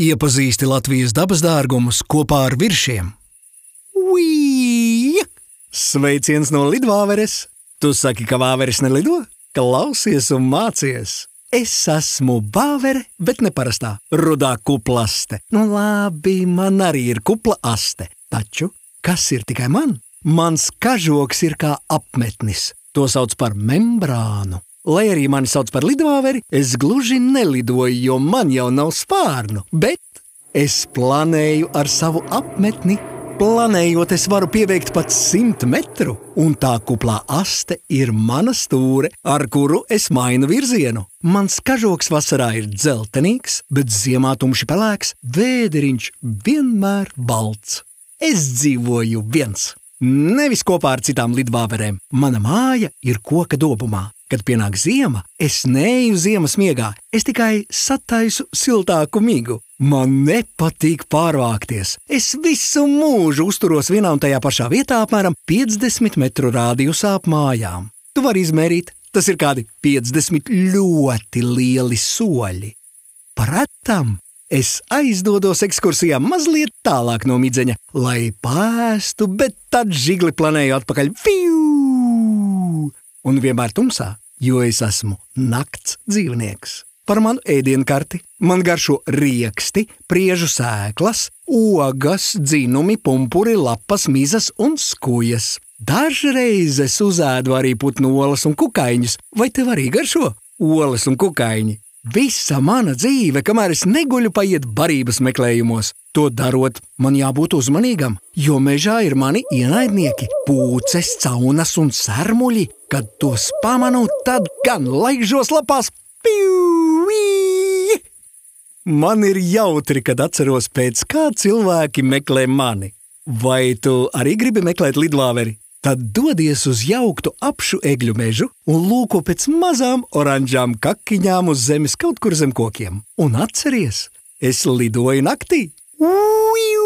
Iepazīsti Latvijas dabas dārgumus kopā ar viršiem. Ui! Sveiciens no Lidvāveres! Tu saki, ka vāveres nelido? Klausies un mācies! Es esmu bāvere, bet ne parastā rudā kuplaste. Nu, labi, man arī ir kupla aste. Taču kas ir tikai man? Mans kažoks ir kā apmetnis. To sauc par membrānu. Lai arī mani sauc par lidvāveri, es gluži nelidoju, jo man jau nav spārnu, bet es planēju ar savu apmetni. Planējot, es varu pieveikt pat simt metru, un tā kuplā aste ir mana stūre, ar kuru es mainu virzienu. Mans kažoks vasarā ir dzeltenīgs, bet ziemā tumši pelēks, vēderiņš vienmēr balts. Es dzīvoju viens, nevis kopā ar citām lidvāverēm. Mana māja ir koka dobumā. Kad pienāk ziema, es neju ziemas miegā, es tikai sataisu siltāku migu. Man nepatīk pārvākties. Es visu mūžu uzturos vienā un tajā pašā vietā, apmēram 50 metru rādījusā ap mājām. Tu vari izmērīt, tas ir kādi 50 ļoti lieli soļi. Pratam, es aizdodos ekskursijā mazliet tālāk no midzeņa, lai pēstu, bet tad žigli planēju atpakaļ. Fiu! Un vienmēr tumsā jo es esmu nakts dzīvnieks. Par manu ēdienkarti man garšo rieksti, priežu sēklas, ogas, dzinumi, pumpuri, lapas, mizas un skujas. Dažreiz es uzēdu arī putnu olas un kukaiņus, vai tev arī garšo olas un kukaiņi? Visa mana dzīve, kamēr es neguļu paiet barības meklējumos, to darot, man jābūt uzmanīgam, jo mežā ir mani ienaidnieki, pūces, caunas un sērmuļi. Kad tos pamanu, tad gan laižos lapās. Piuī! Man ir jautri, kad atceros, pēc kā cilvēki meklē mani. Vai tu arī gribi meklēt lidvāveri? Tad dodies uz jauktu apšu egļu mežu un lūko pēc mazām oranžām kakiņām uz zemes kaut kur zem kokiem. Un atceries, es lidoju naktī! Ui,